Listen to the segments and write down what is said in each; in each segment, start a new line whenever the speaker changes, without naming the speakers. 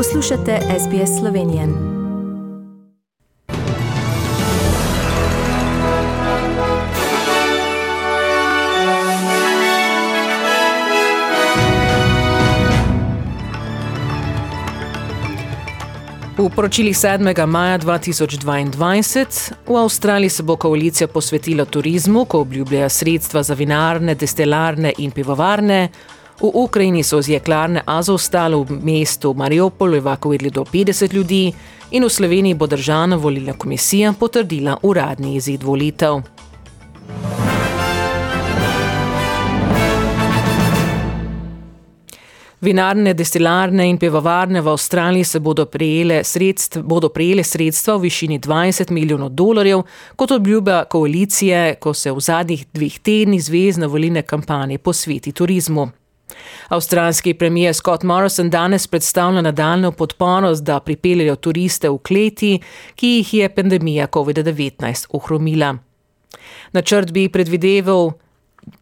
Poslušate SBS Slovenijo. V poročilih 7. maja 2022 v Avstraliji se bo koalicija posvetila turizmu, ko obljubljajo sredstva za vinarne, destilarne in pivovarne. V Ukrajini so z jeklarne Azovstal v mestu Mariupol evakuirali do 50 ljudi in v Sloveniji bo državna volilna komisija potrdila uradni izid volitev. Vinarne, destilarne in pivovarne v Avstraliji se bodo prejele, sredstv, bodo prejele sredstva v višini 20 milijonov dolarjev, kot obljuba koalicije, ko se v zadnjih dveh tednih zvezdne volilne kampanje posveti turizmu. Avstralski premijer Scott Morrison danes predstavlja nadaljno podporo, da pripeljajo turiste v kleti, ki jih je pandemija COVID-19 ohromila. Načrt bi predvideval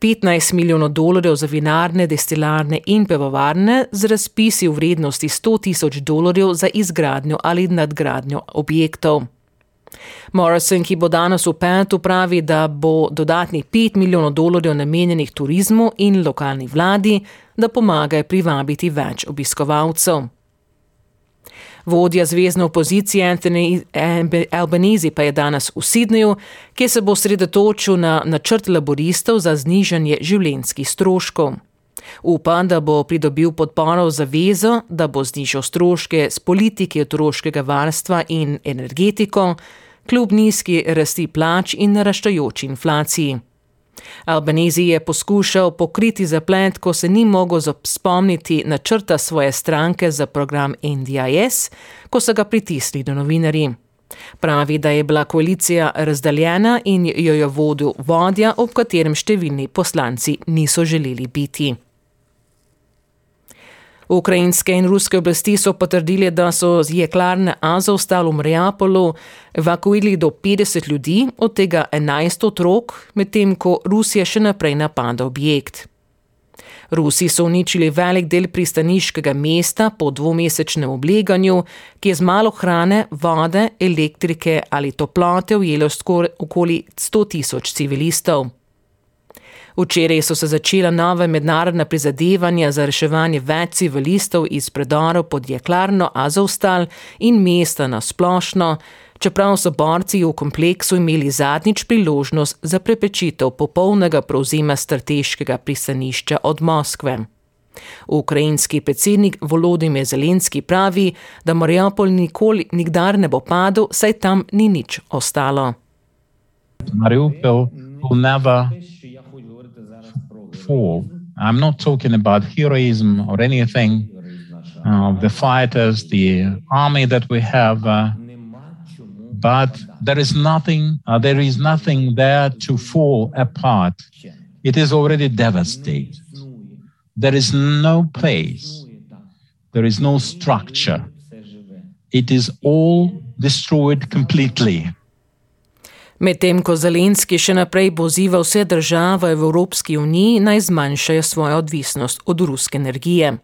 15 milijonov dolarjev za vinarne, destilarne in pevovarne z razpisi v vrednosti 100 tisoč dolarjev za izgradnjo ali nadgradnjo objektov. Morrison, ki bo danes v petu, pravi, da bo dodatnih 5 milijonov dolarjev namenjenih turizmu in lokalni vladi, da pomagajo privabiti več obiskovalcev. Vodja zvezdne opozicije Anthony Albanese pa je danes v Sydneyju, kjer se bo sredotočil na načrt laboristov za znižanje življenjskih stroškov. Upa, da bo pridobil podporo za vezo, da bo znižal stroške z politike otroškega varstva in energetiko, kljub nizki rasti plač in naraščajoči inflaciji. Albanezi je poskušal pokriti zaplet, ko se ni mogel spomniti načrta svoje stranke za program NDIS, ko so ga pritisnili do novinarji. Pravi, da je bila koalicija razdaljena in jo je vodil vodja, ob katerem številni poslanci niso želeli biti. Ukrajinske in ruske oblasti so potrdili, da so z jeklarne Azovstal v Mariupolu evakuirali do 50 ljudi, od tega 11 otrok, medtem ko Rusija še naprej napada objekt. Rusi so uničili velik del pristaniškega mesta po dvomesečnem obleganju, ki je z malo hrane, vode, elektrike ali toplote ujelo skoraj okoli 100 tisoč civilistov. Včeraj so se začela nove mednarodne prizadevanja za reševanje več civilistov iz predorov pod jeklarno Azovstal in mesta na splošno, čeprav so borci v kompleksu imeli zadnjič priložnost za prepečitev popolnega prevzema strateškega pristanišča od Moskve. Ukrajinski predsednik Volodimir Zelenski pravi, da Mariupol nikoli nikdar ne bo padel, saj tam ni nič ostalo.
Mariupol will never fall. I'm not talking about heroism or anything. Uh, the fighters, the army that we have, uh, but there is nothing. Uh, there is nothing there to fall apart. It is already devastated. There is no place. There is no structure. It is all destroyed completely.
Medtem ko Zelenski še naprej poziva vse države v Evropski uniji naj zmanjšajo svojo odvisnost od ruske energije.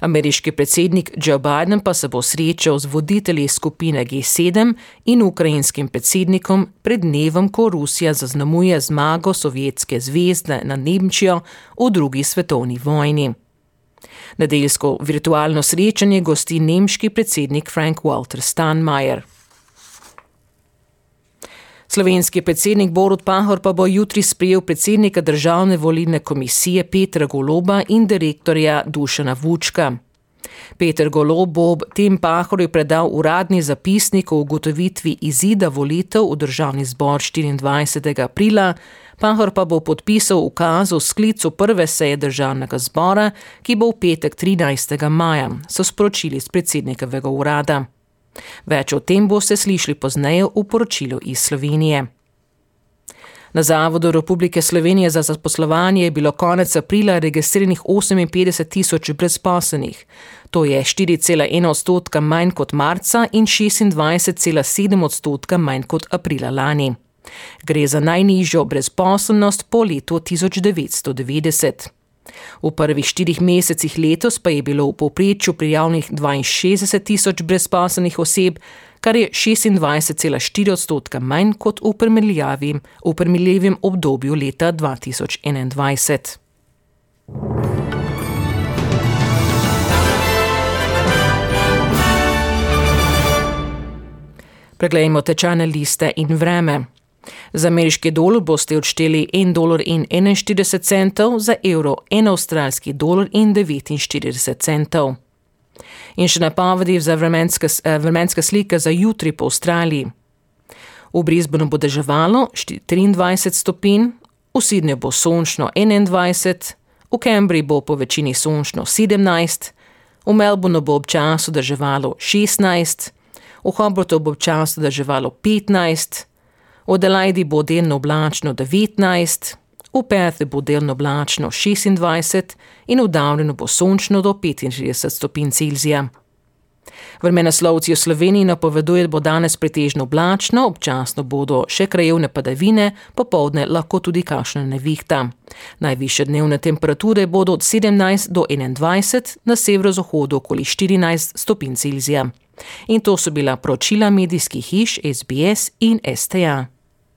Ameriški predsednik Joe Biden pa se bo srečal z voditelji skupine G7 in ukrajinskim predsednikom pred dnevom, ko Rusija zaznamuje zmago Sovjetske zvezde na Nemčijo v drugi svetovni vojni. Nedeljsko virtualno srečanje gosti nemški predsednik Frank Walter Steinmeier. Slovenski predsednik Borut Pahor pa bo jutri sprejel predsednika državne volilne komisije Petra Goloba in direktorja Dušana Vučka. Peter Golob bo ob tem Pahorju predal uradni zapisnik o ugotovitvi izida volitev v državni zbor 24. aprila, Pahor pa bo podpisal ukaz o sklicu prve seje državnega zbora, ki bo v petek 13. maja, so sporočili z predsednikovega urada. Več o tem boste slišali pozneje v poročilu iz Slovenije. Na Zavodu Republike Slovenije za zaposlovanje je bilo konec aprila registriranih 58 tisoč brezposelnih. To je 4,1 odstotka manj kot marca in 26,7 odstotka manj kot aprila lani. Gre za najnižjo brezposelnost po letu 1990. V prvih štirih mesecih letos pa je bilo v povprečju prijavljenih 62 tisoč brezposelnih oseb, kar je 26,4 odstotka manj kot v primerljivem obdobju leta 2021. Preglejmo tečajne liste in vreme. Za ameriški dolar boste odšteli 1,41 dolar, za evro 1 avstralski dolar in 49 centov. In še napovedi za vremenske, eh, vremenske slike za jutri po Avstraliji. V Brisbaneu bo deževalo 23 stopinj, v Sydneyju bo sončno 21, v Cambridgeu bo po večini sončno 17, v Melbourneu bo občasno deževalo 16, v Hobartu bo občasno deževalo 15, v Adelaidi bo delno oblačno 19, v Perthu bo delno oblačno 26 in v Downu bo sončno do 65 stopinj Celzija. Vremenoslovci v Sloveniji napovedujejo, da bo danes pretežno oblačno, občasno bodo še krajevne padavine, popovdne lahko tudi kakšna nevihta. Najviše dnevne temperature bodo od 17 do 21, na severozahodu okoli 14 stopinj Celzija. In to so bila pročila medijskih hiš SBS in STA.